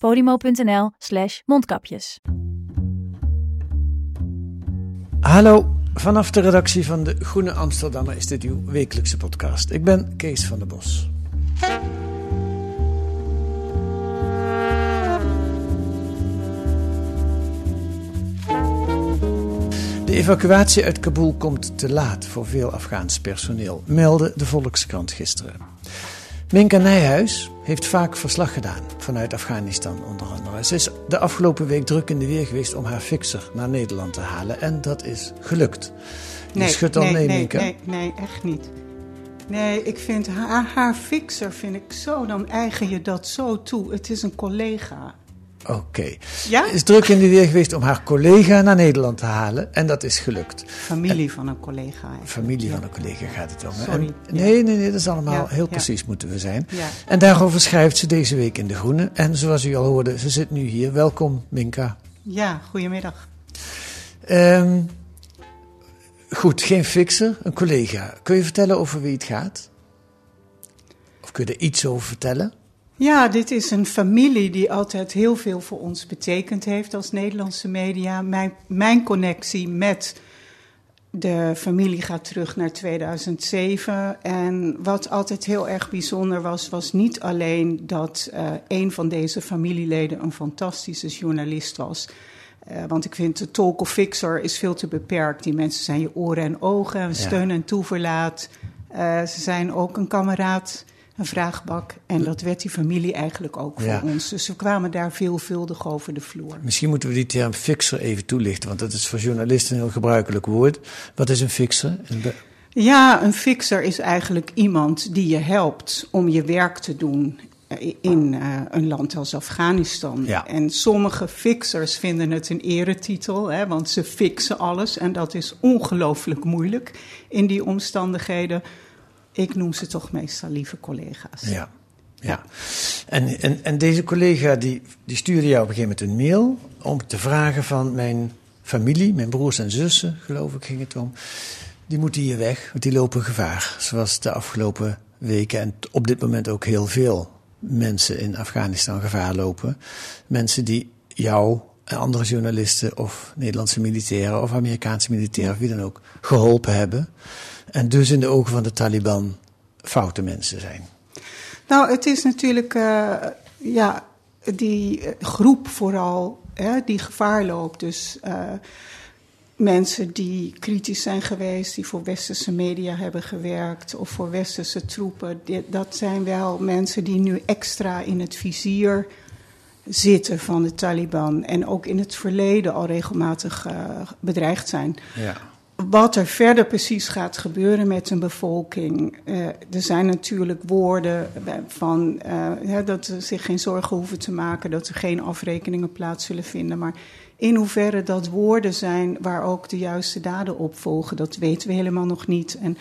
podimo.nl slash mondkapjes. Hallo, vanaf de redactie van de Groene Amsterdammer is dit uw wekelijkse podcast. Ik ben Kees van der Bos. De evacuatie uit Kabul komt te laat voor veel Afghaans personeel, meldde de Volkskrant gisteren. Minka Nijhuis heeft vaak verslag gedaan vanuit Afghanistan onder andere. Ze is de afgelopen week druk in de weer geweest om haar fixer naar Nederland te halen en dat is gelukt. Je schudt al nee, nee, nee, Minka. nee, nee, echt niet. Nee, ik vind haar, haar fixer vind ik zo, dan eigen je dat zo toe. Het is een collega. Oké. Ja? Is druk in de weer geweest om haar collega naar Nederland te halen en dat is gelukt. Familie van een collega. eigenlijk. Familie Ja. van een collega gaat het om. Sorry, En- nee, nee, nee, dat is allemaal heel precies moeten we zijn. En daarover schrijft ze deze week in De Groene. En zoals u al hoorde, ze zit nu hier. Welkom, Minka. Ja, goedemiddag. Ehm, goed, geen fixer, een collega. Kun je vertellen over wie het gaat? Of kun je er iets over vertellen? Ja, dit is een familie die altijd heel veel voor ons betekend heeft als Nederlandse media. Mijn, mijn connectie met de familie gaat terug naar 2007. En wat altijd heel erg bijzonder was, was niet alleen dat eh, een van deze familieleden een fantastische journalist was. Eh, want ik vind de talk of fixer is veel te beperkt. Die mensen zijn je oren en ogen, steun en toeverlaat. Eh, ze zijn ook een kameraad, een vraagbak. En dat werd die familie eigenlijk ook voor Ja. ons. Dus we kwamen daar veelvuldig over de vloer. Misschien moeten we die term fixer even toelichten, want dat is voor journalisten een heel gebruikelijk woord. Wat is een fixer? Ja, een fixer is eigenlijk iemand die je helpt om je werk te doen in eh, een land als Afghanistan. Ja. En sommige fixers vinden het een eretitel, hè, want ze fixen alles. En dat is ongelooflijk moeilijk in die omstandigheden. Ik noem ze toch meestal lieve collega's. Ja. ja. En, en, en deze collega die, die stuurde jou op een gegeven moment een mail om te vragen van mijn familie, mijn broers en zussen, geloof ik ging het om. Die moeten hier weg, want die lopen gevaar. Zoals de afgelopen weken en op dit moment ook heel veel mensen in Afghanistan gevaar lopen. Mensen die jou en andere journalisten of Nederlandse militairen of Amerikaanse militairen, of wie dan ook, geholpen hebben. En dus in de ogen van de Taliban foute mensen zijn. Nou, het is natuurlijk eh, ja, die eh, groep vooral hè, die gevaar loopt. Dus eh, mensen die kritisch zijn geweest, die voor westerse media hebben gewerkt of voor westerse troepen. Dat zijn wel mensen die nu extra in het vizier zitten van de Taliban en ook in het verleden al regelmatig bedreigd zijn. Ja. Wat er verder precies gaat gebeuren met een bevolking. eh, er zijn natuurlijk woorden van eh, dat ze zich geen zorgen hoeven te maken, dat er geen afrekeningen plaats zullen vinden. Maar in hoeverre dat woorden zijn waar ook de juiste daden op volgen, dat weten we helemaal nog niet. En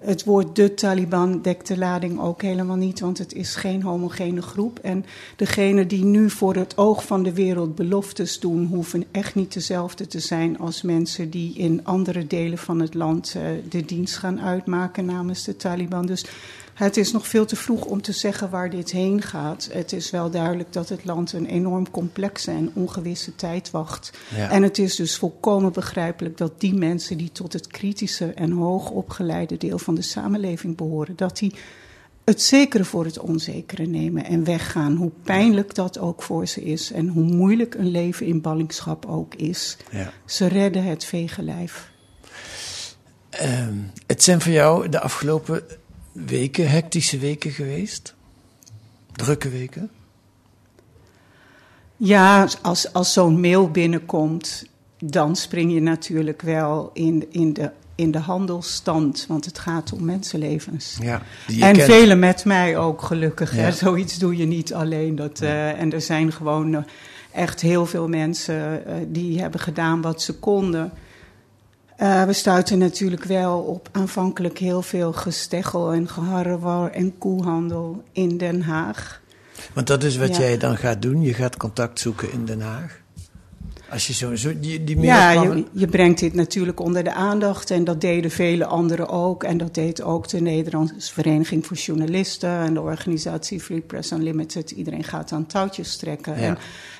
het woord de Taliban dekt de lading ook helemaal niet, want het is geen homogene groep. En degenen die nu voor het oog van de wereld beloftes doen, hoeven echt niet dezelfde te zijn als mensen die in andere delen van het land eh, de dienst gaan uitmaken namens de Taliban. Dus het is nog veel te vroeg om te zeggen waar dit heen gaat. Het is wel duidelijk dat het land een enorm complexe en ongewisse tijd wacht. Ja. En het is dus volkomen begrijpelijk dat die mensen die tot het kritische en hoogopgeleide deel van de samenleving behoren, dat die het zekere voor het onzekere nemen en weggaan. Hoe pijnlijk dat ook voor ze is en hoe moeilijk een leven in ballingschap ook is. Ja. Ze redden het vegenlijf. Ehm, het zijn voor jou de afgelopen weken hectische weken geweest? Drukke weken? Ja, als, als zo'n mail binnenkomt, dan spring je natuurlijk wel in, in, de, in de handelsstand, want het gaat om mensenlevens. Ja, En kent. velen met mij ook, gelukkig. Hè? Zoiets doe je niet alleen. Dat, eh, en er zijn gewoon eh, echt heel veel mensen eh, die hebben gedaan wat ze konden. Eh, we stuiten natuurlijk wel op aanvankelijk heel veel gesteggel en geharrewar en koehandel in Den Haag. Want dat is wat Ja. jij dan gaat doen. Je gaat contact zoeken in Den Haag. Als je zo, zo die, Ja, je, je brengt dit natuurlijk onder de aandacht en dat deden vele anderen ook. En dat deed ook de Nederlandse Vereniging voor Journalisten en de organisatie Free Press Unlimited. Iedereen gaat aan touwtjes trekken. Ja. En,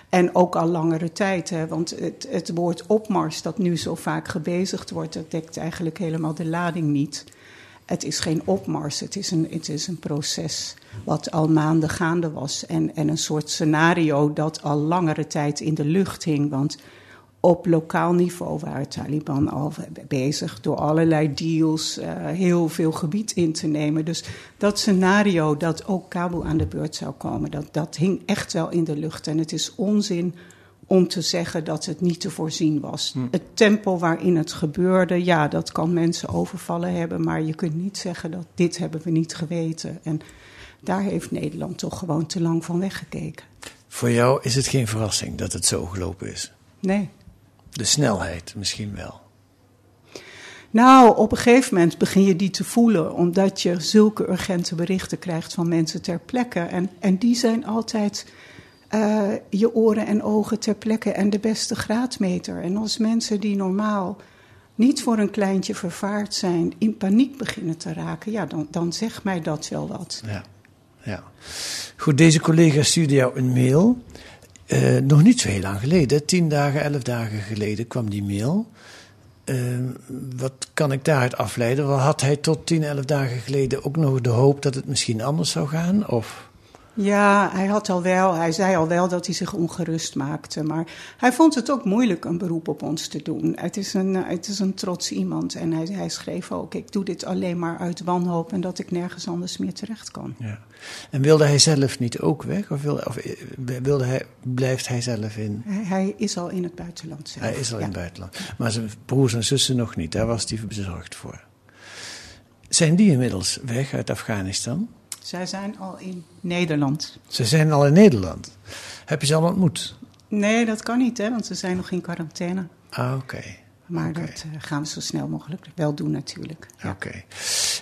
en ook al langere tijd, hè, want het, het woord opmars dat nu zo vaak gebezigd wordt, dat dekt eigenlijk helemaal de lading niet. Het is geen opmars, het is een, het is een proces wat al maanden gaande was. En, en een soort scenario dat al langere tijd in de lucht hing. Want op lokaal niveau waren Taliban al bezig door allerlei deals eh, heel veel gebied in te nemen. Dus dat scenario dat ook Kabul aan de beurt zou komen, dat, dat hing echt wel in de lucht. En het is onzin om te zeggen dat het niet te voorzien was. Het tempo waarin het gebeurde, ja, dat kan mensen overvallen hebben, maar je kunt niet zeggen dat dit hebben we niet geweten. En daar heeft Nederland toch gewoon te lang van weggekeken. Voor jou is het geen verrassing dat het zo gelopen is. Nee. De snelheid misschien wel. Nou, op een gegeven moment begin je die te voelen, omdat je zulke urgente berichten krijgt van mensen ter plekke. En, en die zijn altijd eh, je oren en ogen ter plekke en de beste graadmeter. En als mensen die normaal niet voor een kleintje vervaard zijn, in paniek beginnen te raken, ja, dan, dan zegt mij dat wel wat. Ja. ja. Goed, deze collega stuurde jou een mail. Eh, nog niet zo heel lang geleden, tien dagen, elf dagen geleden kwam die mail. Eh, wat kan ik daaruit afleiden? Had hij tot tien, elf dagen geleden ook nog de hoop dat het misschien anders zou gaan? Of Ja, hij had al wel, hij zei al wel dat hij zich ongerust maakte. Maar hij vond het ook moeilijk een beroep op ons te doen. Het is een, het is een trots iemand. En hij, hij schreef ook: Ik doe dit alleen maar uit wanhoop en dat ik nergens anders meer terecht kan. Ja. En wilde hij zelf niet ook weg? Of, wilde, of eh, wilde hij, blijft hij zelf in? Hij, hij is al in het buitenland zelf. Hij is al ja. in het buitenland. Maar zijn broers en zussen nog niet. Daar was hij bezorgd voor. Zijn die inmiddels weg uit Afghanistan? Zij zijn al in Nederland. Ze zijn al in Nederland. Heb je ze al ontmoet? Nee, dat kan niet, hè, want ze zijn nog in quarantaine. Ah, oké. Maar dat eh, gaan we zo snel mogelijk wel doen, natuurlijk. Ja. Oké.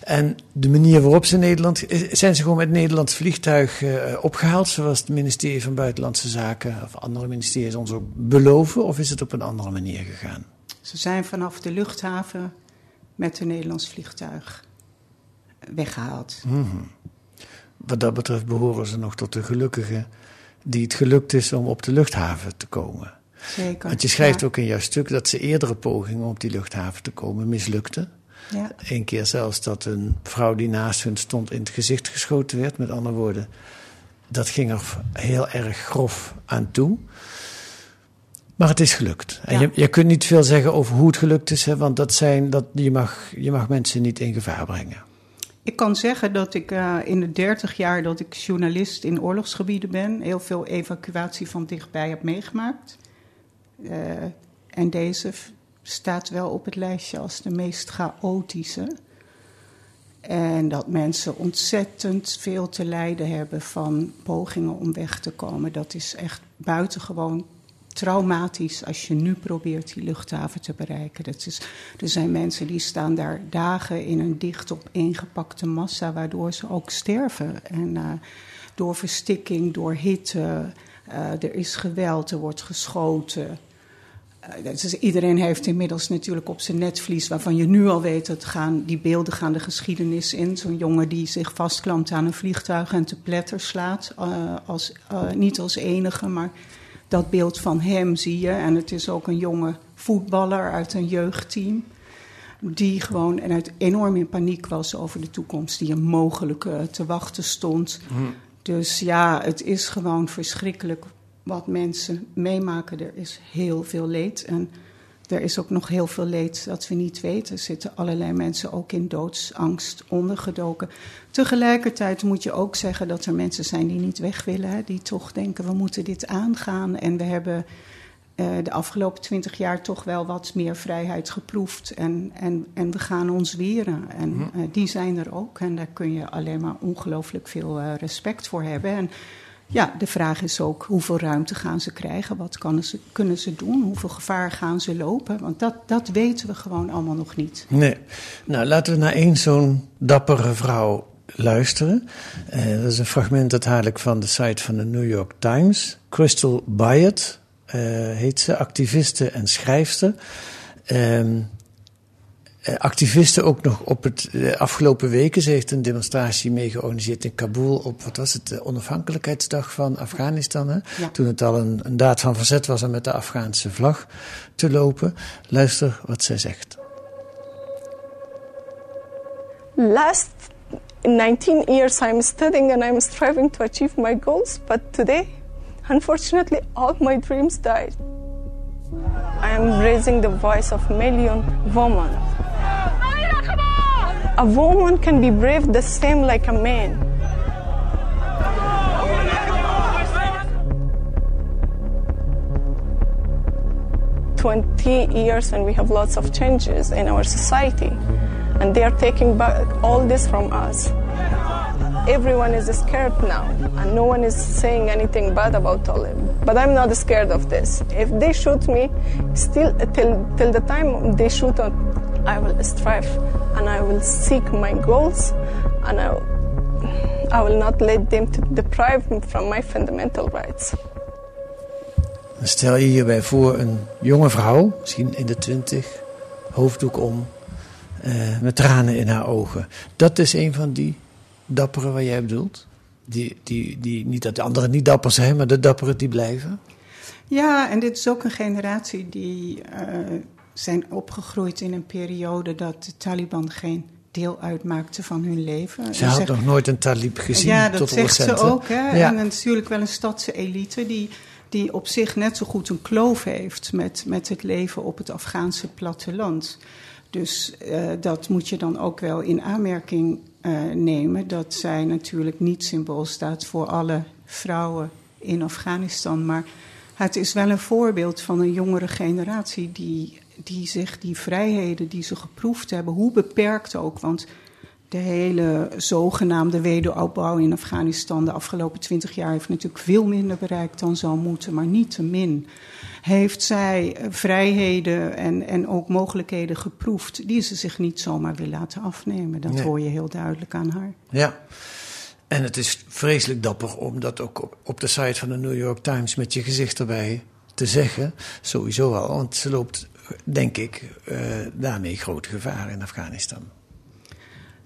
En de manier waarop ze Nederland... is- Zijn ze gewoon met Nederlands vliegtuig eh, opgehaald... zoals het ministerie van Buitenlandse Zaken... of andere ministeries ons ook beloven? Of is het op een andere manier gegaan? Ze zijn vanaf de luchthaven met een Nederlands vliegtuig weggehaald. Wat dat betreft behoren ze nog tot de gelukkigen... die het gelukt is om op de luchthaven te komen. Zeker. Want je schrijft Ja. ook in jouw stuk dat ze eerdere pogingen om op die luchthaven te komen mislukten. Ja. Eén keer zelfs dat een vrouw die naast hun stond in het gezicht geschoten werd. Met andere woorden, dat ging er heel erg grof aan toe. Maar het is gelukt. En Ja. je, je kunt niet veel zeggen over hoe het gelukt is, hè, want dat zijn, dat, je, mag, je mag mensen niet in gevaar brengen. Ik kan zeggen dat ik eh, in de 30 jaar dat ik journalist in oorlogsgebieden ben, heel veel evacuatie van dichtbij heb meegemaakt. Eh, en deze staat wel op het lijstje als de meest chaotische. En dat mensen ontzettend veel te lijden hebben van pogingen om weg te komen. Dat is echt buitengewoon traumatisch als je nu probeert die luchthaven te bereiken. Dat is, er zijn mensen die staan daar dagen in een dicht opeengepakte massa, waardoor ze ook sterven. En eh, door verstikking, door hitte, eh, er is geweld, er wordt geschoten. Is- iedereen heeft inmiddels natuurlijk op zijn netvlies, waarvan je nu al weet dat gaan, die beelden gaan de geschiedenis in. Zo'n jongen die zich vastklampt aan een vliegtuig en te pletter slaat. als, niet als enige, maar dat beeld van hem zie je. En het is ook een jonge voetballer uit een jeugdteam. die gewoon en uit enorm in paniek was over de toekomst die hem mogelijk uh, te wachten stond. Mm. Dus ja, het is gewoon verschrikkelijk wat mensen meemaken. Er is heel veel leed. En er is ook nog heel veel leed dat we niet weten. Er zitten allerlei mensen ook in doodsangst ondergedoken. Tegelijkertijd moet je ook zeggen dat er mensen zijn die niet weg willen. Hè, die toch denken, we moeten dit aangaan. En we hebben uh, de afgelopen twintig jaar toch wel wat meer vrijheid geproefd. En, en, en we gaan ons weren. En uh, die zijn er ook. En daar kun je alleen maar ongelooflijk veel uh, respect voor hebben. En ja, de vraag is ook hoeveel ruimte gaan ze krijgen? Wat ze, kunnen ze doen? Hoeveel gevaar gaan ze lopen? Want dat, dat weten we gewoon allemaal nog niet. Nee. Nou, laten we naar één zo'n dappere vrouw luisteren. Uh, dat is een fragment dat haal ik van de site van de New York Times. Crystal Byatt uh, heet ze, activiste en schrijfster. Uh, activisten ook nog op het uh, afgelopen weken. Ze heeft een demonstratie mee georganiseerd in Kabul op, wat was het, de onafhankelijkheidsdag van Afghanistan. Hè? Ja. Toen het al een, een, daad van verzet was om met de Afghaanse vlag te lopen. Luister wat zij zegt. Last 19 years I'm studying and I'm striving to achieve my goals, but today, unfortunately, all my dreams died. I am raising the voice of million women a woman can be brave the same like a man. Twenty years and we have lots of changes in our society, and they are taking back all this from us. Everyone is scared now, and no one is saying anything bad about Talib. But I'm not scared of this. If they shoot me, still till till the time they shoot I will strive and I will seek my goals and I, I will not let them to deprive me from my fundamental rights. Stel je hierbij voor een jonge vrouw, misschien in de twintig, hoofddoek om, uh, met tranen in haar ogen. Dat is een van die dapperen waar jij bedoelt? Die, die, die, niet dat de anderen niet dapper zijn, maar de dapperen die blijven? Ja, en dit is ook een generatie die uh, zijn opgegroeid in een periode dat de Taliban geen deel uitmaakte van hun leven. Ze had nog nooit een Talib gezien. Ja, dat tot zegt recent, ze ook. Hè? Ja. En natuurlijk wel een stadse elite die, die op zich net zo goed een kloof heeft met, met het leven op het Afghaanse platteland. Dus uh, dat moet je dan ook wel in aanmerking uh, nemen. Dat zij natuurlijk niet symbool staat voor alle vrouwen in Afghanistan. Maar het is wel een voorbeeld van een jongere generatie die die zich die vrijheden die ze geproefd hebben, hoe beperkt ook, want de hele zogenaamde wederopbouw in Afghanistan de afgelopen twintig jaar heeft natuurlijk veel minder bereikt dan zou moeten, maar niet te min. Heeft zij vrijheden en, en ook mogelijkheden geproefd die ze zich niet zomaar wil laten afnemen. Dat nee. hoor je heel duidelijk aan haar. Ja. En het is vreselijk dapper om dat ook op, op de site van de New York Times met je gezicht erbij te zeggen. Sowieso al, want ze loopt denk ik, uh, daarmee grote gevaar in Afghanistan.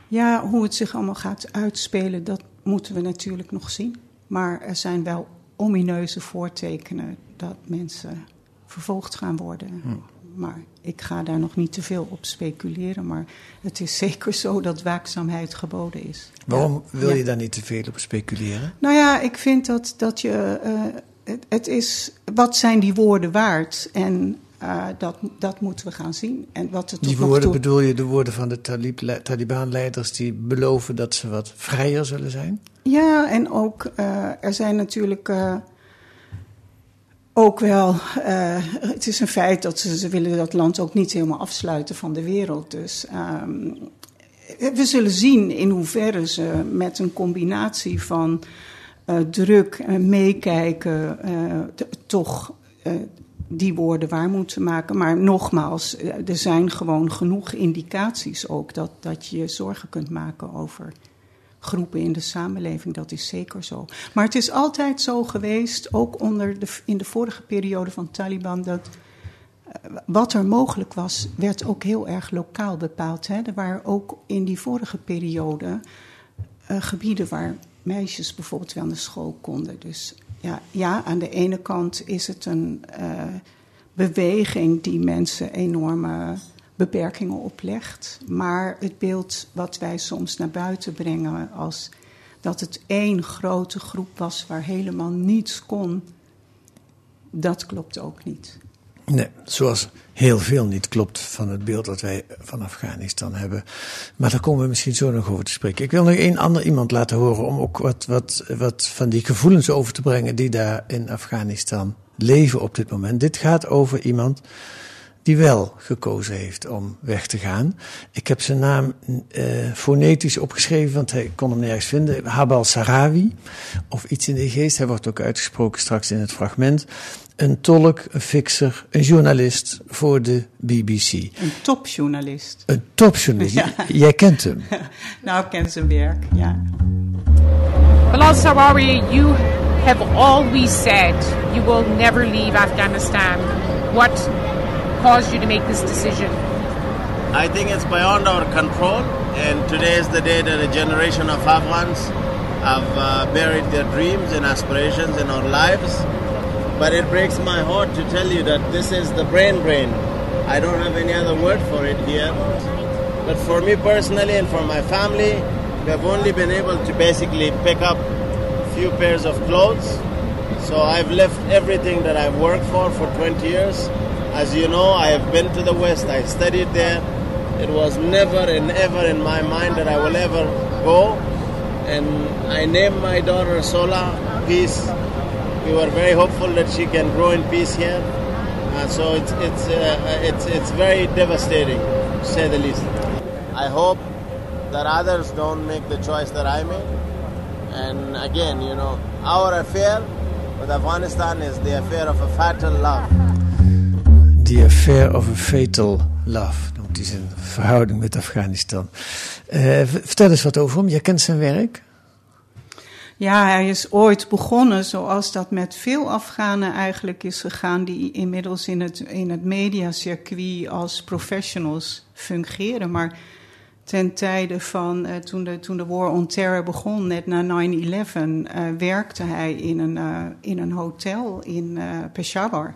Ja, hoe het zich allemaal gaat uitspelen, dat moeten we natuurlijk nog zien. Maar er zijn wel omineuze voortekenen dat mensen vervolgd gaan worden. Hm. Maar ik ga daar nog niet te veel op speculeren. Maar het is zeker zo dat waakzaamheid geboden is. Waarom ja. wil je daar niet te veel op speculeren? Nou ja, ik vind dat, dat je. Uh, het, het, is. Wat zijn die woorden waard? En uh, dat, dat moeten we gaan zien. En wat het die woorden toe... bedoel je de woorden van de Taliban-leiders die beloven dat ze wat vrijer zullen zijn? Ja, en ook uh, er zijn natuurlijk uh, ook wel. het is een feit dat ze, ze willen dat land ook niet helemaal afsluiten van de wereld. Dus um, we zullen zien in hoeverre ze met een combinatie van druk en meekijken toch die woorden waar moeten maken. Maar nogmaals, er zijn gewoon genoeg indicaties ook dat, dat je zorgen kunt maken over groepen in de samenleving. Dat is zeker zo. Maar het is altijd zo geweest, ook onder de, in de vorige periode van Taliban, dat wat er mogelijk was, werd ook heel erg lokaal bepaald. Hè. Er waren ook in die vorige periode uh, gebieden waar meisjes bijvoorbeeld wel naar school konden. Dus ja, ja, aan de ene kant is het een uh, beweging die mensen enorme beperkingen oplegt. Maar het beeld wat wij soms naar buiten brengen als dat het één grote groep was waar helemaal niets kon, dat klopt ook niet. Nee, zoals heel veel niet klopt van het beeld dat wij van Afghanistan hebben. Maar daar komen we misschien zo nog over te spreken. Ik wil nog één ander iemand laten horen om ook wat, wat, wat van die gevoelens over te brengen die daar in Afghanistan leven op dit moment. Dit gaat over iemand die wel gekozen heeft om weg te gaan. Ik heb zijn naam uh, fonetisch opgeschreven, want hij kon hem nergens vinden. Habal Sarawi, of iets in de geest. Hij wordt ook uitgesproken straks in het fragment. Een tolk, een fixer, een journalist voor de BBC. Een topjournalist. Een topjournalist. Ja. Jij kent hem. nou, ik ken zijn werk, ja. Bilal Sarawi, you have always said you will never leave Afghanistan. What caused you to make this decision? I think it's beyond our control, and today is the day that a generation of Afghans have uh, buried their dreams and aspirations in our lives. But it breaks my heart to tell you that this is the brain drain. I don't have any other word for it here. But for me personally and for my family, we have only been able to basically pick up a few pairs of clothes. So I've left everything that I've worked for for 20 years as you know, I have been to the West, I studied there. It was never and ever in my mind that I will ever go. And I named my daughter Sola Peace. We were very hopeful that she can grow in peace here. Uh, so it's, it's, uh, it's, it's very devastating, to say the least. I hope that others don't make the choice that I made. And again, you know, our affair with Afghanistan is the affair of a fatal love. The Affair of a Fatal Love, noemt hij zijn verhouding met Afghanistan. Uh, vertel eens wat over hem. Je kent zijn werk? Ja, hij is ooit begonnen zoals dat met veel Afghanen eigenlijk is gegaan, die inmiddels in het, in het mediacircuit als professionals fungeren. Maar ten tijde van uh, toen, de, toen de War on Terror begon, net na 9-11, uh, eh, werkte hij in een, uh, in een hotel in Peshawar.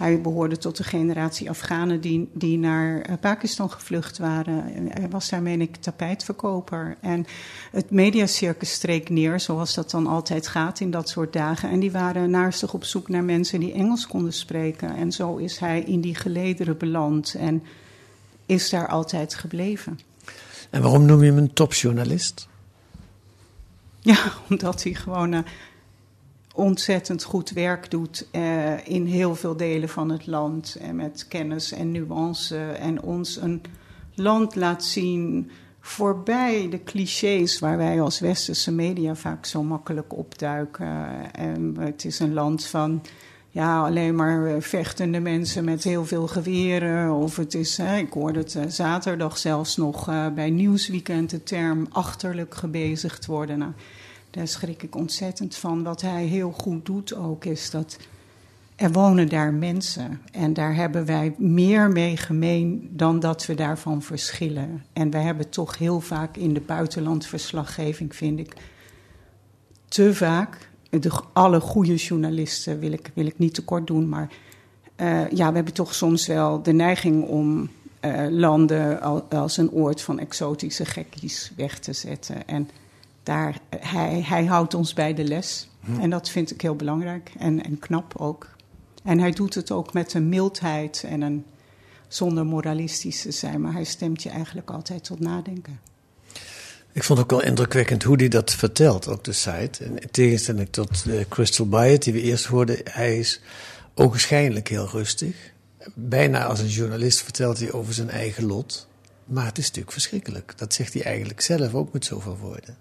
Hij behoorde tot de generatie Afghanen die, die naar eh, Pakistan gevlucht waren. Hij was daar, meen ik, tapijtverkoper. En het mediacircus streek neer, zoals dat dan altijd gaat in dat soort dagen. En die waren naarstig op zoek naar mensen die Engels konden spreken. En zo is hij in die gelederen beland en is daar altijd gebleven. En waarom noem je hem een topjournalist? Ja, omdat hij gewoon uh, ontzettend goed werk doet uh, in heel veel delen van het land. En met kennis en nuance. En ons een land laat zien voorbij de clichés waar wij als westerse media vaak zo makkelijk opduiken. En het is een land van ja, alleen maar vechtende mensen met heel veel geweren. Of het is, hè, ik hoorde het zaterdag zelfs nog bij Nieuwsweekend de term achterlijk gebezigd worden. Nou, daar schrik ik ontzettend van. Wat hij heel goed doet ook, is dat er wonen daar mensen. En daar hebben wij meer mee gemeen dan dat we daarvan verschillen. En wij hebben toch heel vaak in de buitenlandverslaggeving, vind ik, te vaak. De, alle goede journalisten wil ik, wil ik niet tekort doen, maar uh, ja, we hebben toch soms wel de neiging om uh, landen als een oord van exotische gekkies weg te zetten. En daar, hij, hij houdt ons bij de les. Hm. En dat vind ik heel belangrijk en, en knap ook. En hij doet het ook met een mildheid en een, zonder moralistisch te zijn. Maar hij stemt je eigenlijk altijd tot nadenken. Ik vond ook wel indrukwekkend hoe hij dat vertelt op de site. En in tegenstelling tot uh, Crystal Byett, die we eerst hoorden, hij is ogenschijnlijk heel rustig. Bijna als een journalist vertelt hij over zijn eigen lot. Maar het is natuurlijk verschrikkelijk. Dat zegt hij eigenlijk zelf ook met zoveel woorden.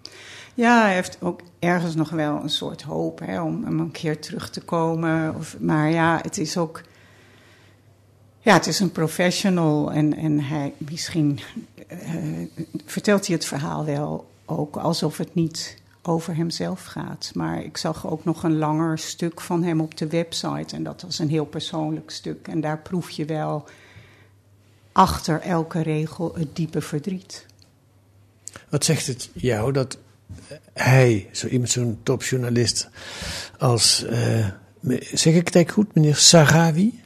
Ja, hij heeft ook ergens nog wel een soort hoop hè, om, een keer terug te komen. Of, maar ja, het is ook. Ja, het is een professional en, en hij misschien uh, vertelt hij het verhaal wel ook alsof het niet over hemzelf gaat. Maar ik zag ook nog een langer stuk van hem op de website en dat was een heel persoonlijk stuk. En daar proef je wel achter elke regel het diepe verdriet. Wat zegt het jou dat hij, zo iemand, zo'n topjournalist als, uh, zeg ik het eigenlijk goed, meneer Sarawi?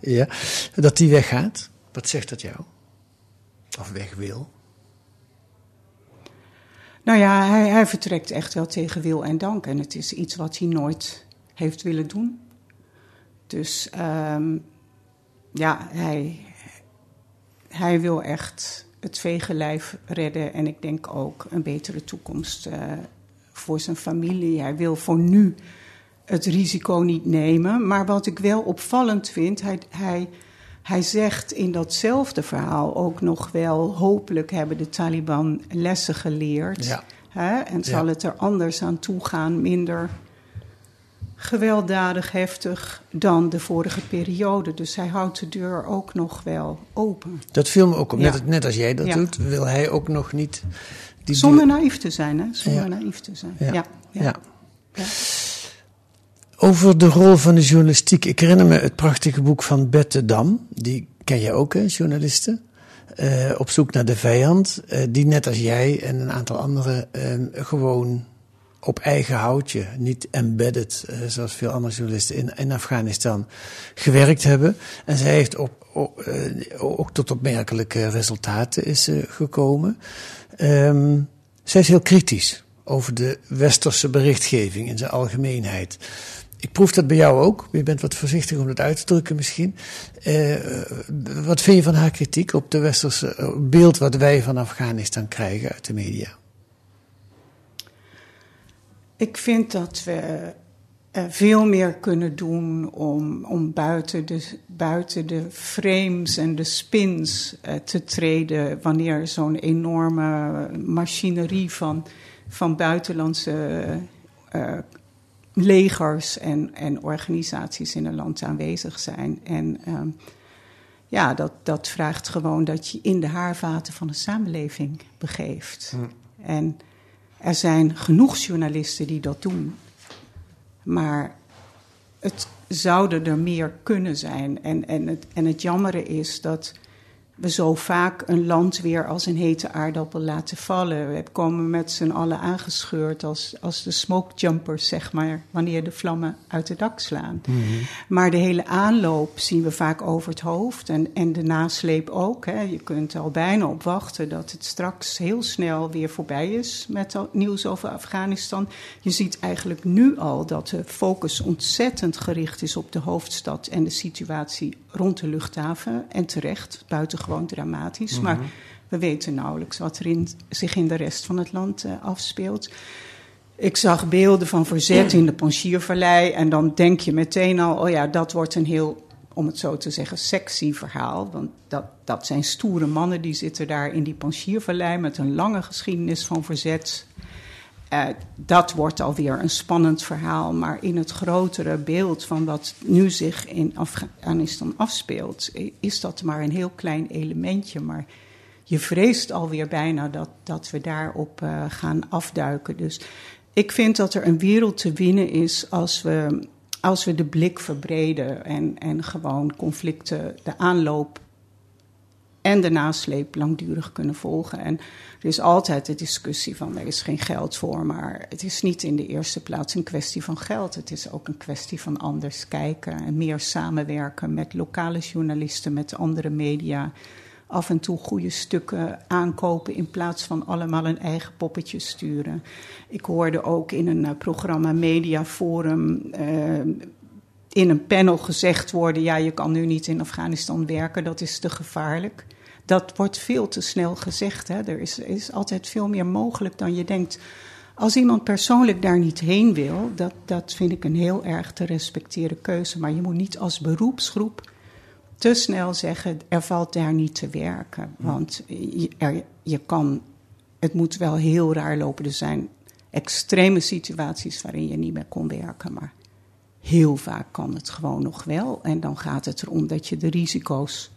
Ja, dat die weggaat? Wat zegt dat jou? Of weg wil? Nou ja, hij, hij vertrekt echt wel tegen wil en dank. En het is iets wat hij nooit heeft willen doen. Dus um, ja, hij, hij wil echt het vegenlijf redden. En ik denk ook een betere toekomst uh, voor zijn familie. Hij wil voor nu het risico niet nemen. Maar wat ik wel opvallend vind, hij, hij, hij zegt in datzelfde verhaal ook nog wel: hopelijk hebben de Taliban lessen geleerd. Ja. Hè, en zal Ja. het er anders aan toe gaan, minder gewelddadig, heftig dan de vorige periode. Dus hij houdt de deur ook nog wel open. Dat viel me ook op. Ja. Net, net als jij dat Ja. doet, wil hij ook nog niet. Die Zonder naïef te zijn, hè? Zonder Ja. naïef te zijn. Ja. Ja. Over de rol van de journalistiek. Ik herinner me het prachtige boek van Bette Dam. Die ken je ook, hè, journaliste. Eh, op zoek naar de vijand. eh, die net als jij en een aantal anderen eh, gewoon op eigen houtje, niet embedded, eh, zoals veel andere journalisten in, in Afghanistan, gewerkt hebben. En zij heeft op, eh, ook tot opmerkelijke resultaten is, eh, gekomen. Ehm, zij is heel kritisch over de westerse berichtgeving in zijn algemeenheid. Ik proef dat bij jou ook. Je bent wat voorzichtig om dat uit te drukken misschien. Wat vind je van haar kritiek op de westerse beeld wat wij van Afghanistan krijgen uit de media? Ik vind dat we eh, veel meer kunnen doen om, om buiten, de, buiten de frames en de spins eh, te treden wanneer zo'n enorme machinerie van, van buitenlandse eh, legers en, en organisaties in een land aanwezig zijn. En ehm, ja, dat, dat vraagt gewoon dat je in de haarvaten van de samenleving begeeft. En er zijn genoeg journalisten die dat doen. Maar het zouden er meer kunnen zijn. En, en, het, en het jammere is dat we zo vaak een land weer als een hete aardappel laten vallen. We komen met z'n allen aangescheurd als, als de smoke jumpers, zeg maar, wanneer de vlammen uit het dak slaan. Maar de hele aanloop zien we vaak over het hoofd en, en de nasleep ook. Hè. Je kunt er al bijna op wachten dat het straks heel snel weer voorbij is met nieuws over Afghanistan. Je ziet eigenlijk nu al dat de focus ontzettend gericht is op de hoofdstad en de situatie rond de luchthaven. En terecht, buitengewoon dramatisch. Maar we weten nauwelijks wat er in, zich in de rest van het land uh, afspeelt. Ik zag beelden van verzet in de Panjshirvallei. En dan denk je meteen al, oh ja, dat wordt een heel, om het zo te zeggen, sexy verhaal. Want dat, dat zijn stoere mannen die zitten daar in die Panjshirvallei met een lange geschiedenis van verzet. Uh, dat wordt alweer een spannend verhaal. Maar in het grotere beeld van wat nu zich in Afghanistan afspeelt, is dat maar een heel klein elementje. Maar je vreest alweer bijna dat, dat we daarop uh, gaan afduiken. Dus ik vind dat er een wereld te winnen is als we, als we de blik verbreden en, en gewoon conflicten, de aanloop en de nasleep langdurig kunnen volgen. En er is altijd de discussie van er is geen geld voor, maar het is niet in de eerste plaats een kwestie van geld. Het is ook een kwestie van anders kijken en meer samenwerken met lokale journalisten, met andere media. Af en toe goede stukken aankopen in plaats van allemaal een eigen poppetje sturen. Ik hoorde ook in een uh, programma Media Forum uh, in een panel gezegd worden: ja, je kan nu niet in Afghanistan werken, dat is te gevaarlijk. Dat wordt veel te snel gezegd. Hè. Er is, is altijd veel meer mogelijk dan je denkt. Als iemand persoonlijk daar niet heen wil, dat, dat vind ik een heel erg te respecteren keuze. Maar je moet niet als beroepsgroep te snel zeggen: er valt daar niet te werken. Want je, er, je kan, het moet wel heel raar lopen. Er zijn extreme situaties waarin je niet meer kon werken. Maar heel vaak kan het gewoon nog wel. En dan gaat het erom dat je de risico's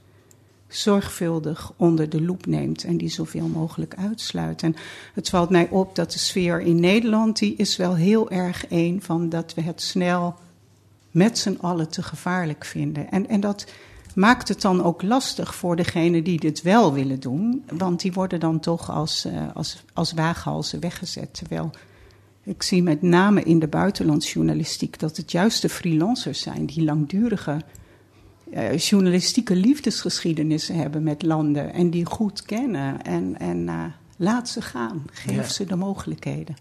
zorgvuldig onder de loep neemt en die zoveel mogelijk uitsluit. En het valt mij op dat de sfeer in Nederland, die is wel heel erg een van dat we het snel met z'n allen te gevaarlijk vinden. En, en dat maakt het dan ook lastig voor degenen die dit wel willen doen, want die worden dan toch als, uh, als, als waaghalzen weggezet. Terwijl ik zie met name in de buitenlandsjournalistiek dat het juist de freelancers zijn die langdurige eh, journalistieke liefdesgeschiedenissen hebben met landen en die goed kennen. En, en uh, laat ze gaan, geef ze de mogelijkheden.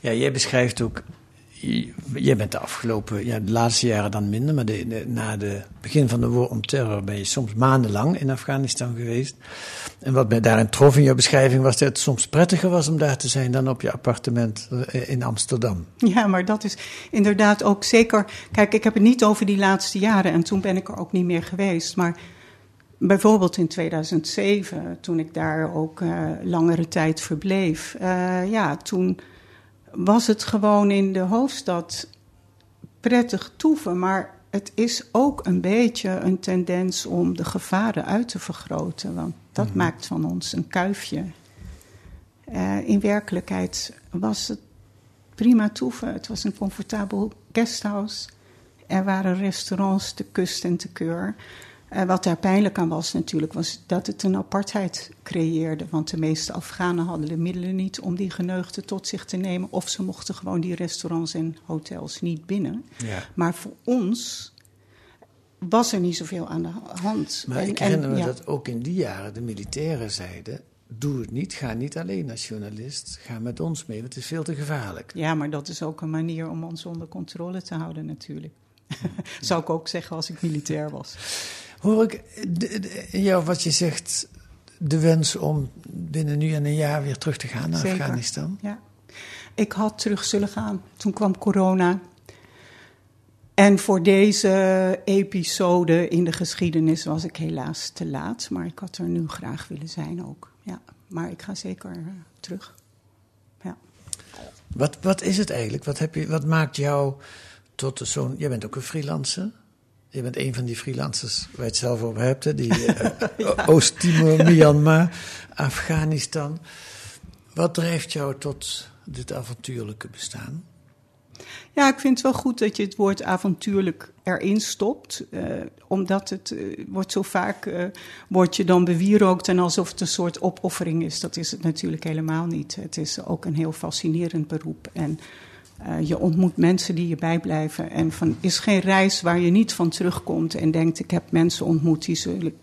Ja, jij beschrijft ook Jij bent de afgelopen, ja, de laatste jaren dan minder, maar de, na het begin van de war on terror ben je soms maandenlang in Afghanistan geweest. En wat mij daarin trof in jouw beschrijving was dat het soms prettiger was om daar te zijn dan op je appartement eh, in Amsterdam. Ja, maar dat is inderdaad ook zeker. Kijk, ik heb het niet over die laatste jaren en toen ben ik er ook niet meer geweest. Maar bijvoorbeeld in 2007, toen ik daar ook uh, langere tijd verbleef, uh, ja, toen was het gewoon in de hoofdstad prettig toeven. Maar het is ook een beetje een tendens om de gevaren uit te vergroten. Want dat mhm. maakt van ons een kuifje. Uh, in werkelijkheid was het prima toeven. Het was een comfortabel guesthouse. Er waren restaurants te kust en te keur. Uh, wat daar pijnlijk aan was natuurlijk, was dat het een apartheid creëerde. Want de meeste Afghanen hadden de middelen niet om die geneugten tot zich te nemen. Of ze mochten gewoon die restaurants en hotels niet binnen. Ja. Maar voor ons was er niet zoveel aan de hand. Maar en, ik herinner me dat ook in die jaren de militairen zeiden... Doe het niet, ga niet alleen als journalist, ga met ons mee, want het is veel te gevaarlijk. Ja, maar dat is ook een manier om ons onder controle te houden natuurlijk. Zou ik ook zeggen als ik militair was. Hoor ik ja, wat je zegt, de wens om binnen nu en een jaar weer terug te gaan naar Afghanistan? Ja. Ik had terug zullen gaan. Toen kwam corona. En voor deze episode in de geschiedenis was ik helaas te laat. Maar ik had er nu graag willen zijn ook. Ja. Maar ik ga zeker uh, terug. Ja. Wat, wat is het eigenlijk? Wat, heb je, wat maakt jou tot zo'n. Jij bent ook een freelancer. Je bent een van die freelancers waar je het zelf over hebt, die uh, Oost-Timor, Myanmar, Afghanistan. Wat drijft jou tot dit avontuurlijke bestaan? Ja, ik vind het wel goed dat je het woord avontuurlijk erin stopt. Uh, omdat het uh, wordt zo vaak, uh, wordt je dan bewierookt en alsof het een soort opoffering is. Dat is het natuurlijk helemaal niet. Het is ook een heel fascinerend beroep. En uh, je ontmoet mensen die je bijblijven. En van is geen reis waar je niet van terugkomt en denkt: ik heb mensen ontmoet die zullen,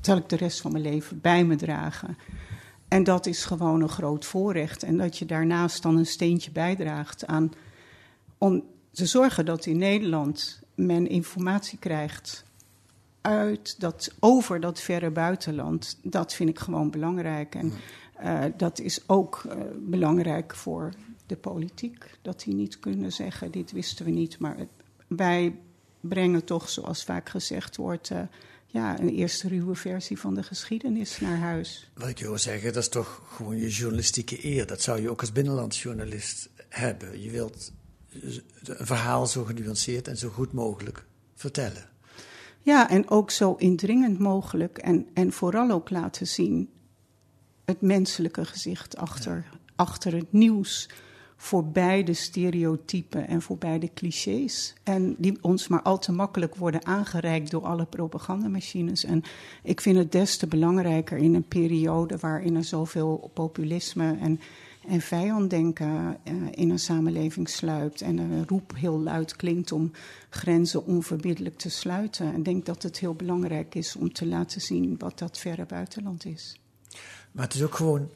zal ik de rest van mijn leven bij me dragen. En dat is gewoon een groot voorrecht. En dat je daarnaast dan een steentje bijdraagt aan. om te zorgen dat in Nederland men informatie krijgt uit dat, over dat verre buitenland. Dat vind ik gewoon belangrijk. En uh, dat is ook uh, belangrijk voor de politiek. Dat die niet kunnen zeggen, dit wisten we niet. Maar het, wij brengen toch, zoals vaak gezegd wordt... Uh, ja, een eerste ruwe versie van de geschiedenis naar huis. Wat ik je wil zeggen, dat is toch gewoon je journalistieke eer. Dat zou je ook als binnenlandsjournalist hebben. Je wilt een verhaal zo genuanceerd en zo goed mogelijk vertellen. Ja, en ook zo indringend mogelijk. En, en vooral ook laten zien het menselijke gezicht achter, ja. achter het nieuws voorbij de stereotypen en voorbij de clichés. En die ons maar al te makkelijk worden aangereikt door alle propagandamachines. En ik vind het des te belangrijker in een periode waarin er zoveel populisme en, en vijanddenken uh, in een samenleving sluipt. En een roep heel luid klinkt om grenzen onverbiddelijk te sluiten. En ik denk dat het heel belangrijk is om te laten zien wat dat verre buitenland is. Maar het is ook gewoon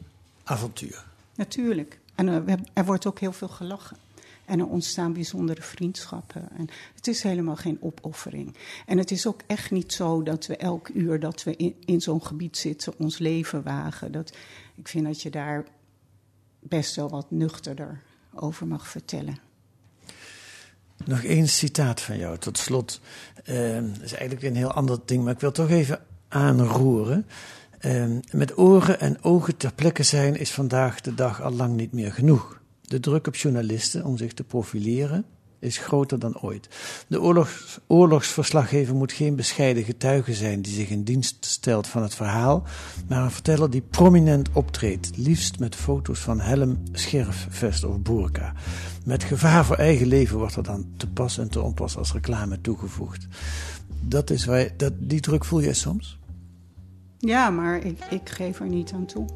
avontuur. Natuurlijk. En er, er wordt ook heel veel gelachen. En er ontstaan bijzondere vriendschappen. En het is helemaal geen opoffering. En het is ook echt niet zo dat we elk uur dat we in, zo'n gebied zitten ons leven wagen. Dat, ik vind dat je daar best wel wat nuchterder over mag vertellen. Nog één citaat van jou tot slot. Uh, dat is eigenlijk een heel ander ding, maar ik wil toch even aanroeren. Uh, met oren en ogen ter plekke zijn is vandaag de dag al lang niet meer genoeg. De druk op journalisten om zich te profileren is groter dan ooit. De oorlogs, oorlogsverslaggever moet geen bescheiden getuige zijn die zich in dienst stelt van het verhaal, maar een verteller die prominent optreedt, liefst met foto's van helm, scherf, vest of burka. Met gevaar voor eigen leven wordt er dan te pas en te onpas als reclame toegevoegd. Dat is waar, dat, die druk voel je soms? Ja, maar ik, ik geef er niet aan toe.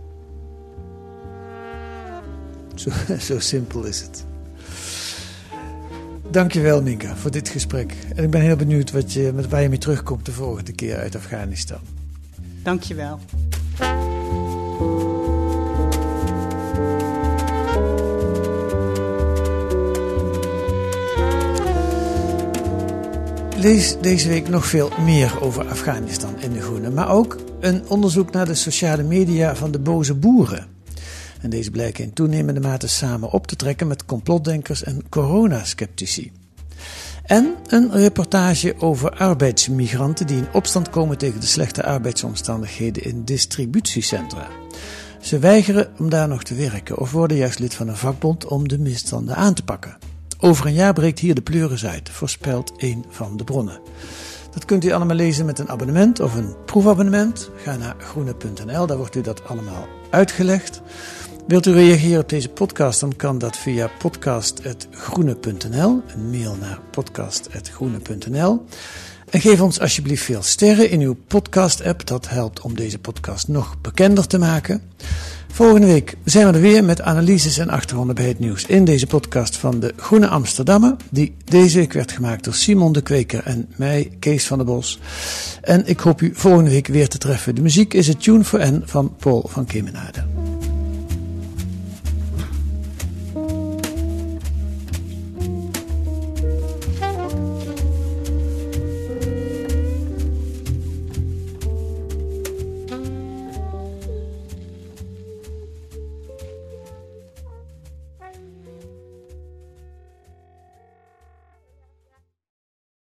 Zo, zo simpel is het. Dankjewel Minka voor dit gesprek. En ik ben heel benieuwd wat je, met waar je mee terugkomt de volgende keer uit Afghanistan. Dankjewel. Lees deze week nog veel meer over Afghanistan in De Groene, maar ook een onderzoek naar de sociale media van de boze boeren. En deze blijken in toenemende mate samen op te trekken met complotdenkers en coronaskeptici. En een reportage over arbeidsmigranten die in opstand komen tegen de slechte arbeidsomstandigheden in distributiecentra. Ze weigeren om daar nog te werken of worden juist lid van een vakbond om de misstanden aan te pakken. Over een jaar breekt hier de pleuris uit, voorspelt een van de bronnen. Dat kunt u allemaal lezen met een abonnement of een proefabonnement. Ga naar groene.nl, daar wordt u dat allemaal uitgelegd. Wilt u reageren op deze podcast, dan kan dat via podcast.groene.nl. Een mail naar podcast.groene.nl. En geef ons alsjeblieft veel sterren in uw podcast-app. Dat helpt om deze podcast nog bekender te maken. Volgende week zijn we er weer met analyses en achtergronden bij het nieuws in deze podcast van de Groene Amsterdammer, die deze week werd gemaakt door Simon de Kweker en mij, Kees van der Bos. En ik hoop u volgende week weer te treffen. De muziek is het Tune for N van Paul van Kemenade.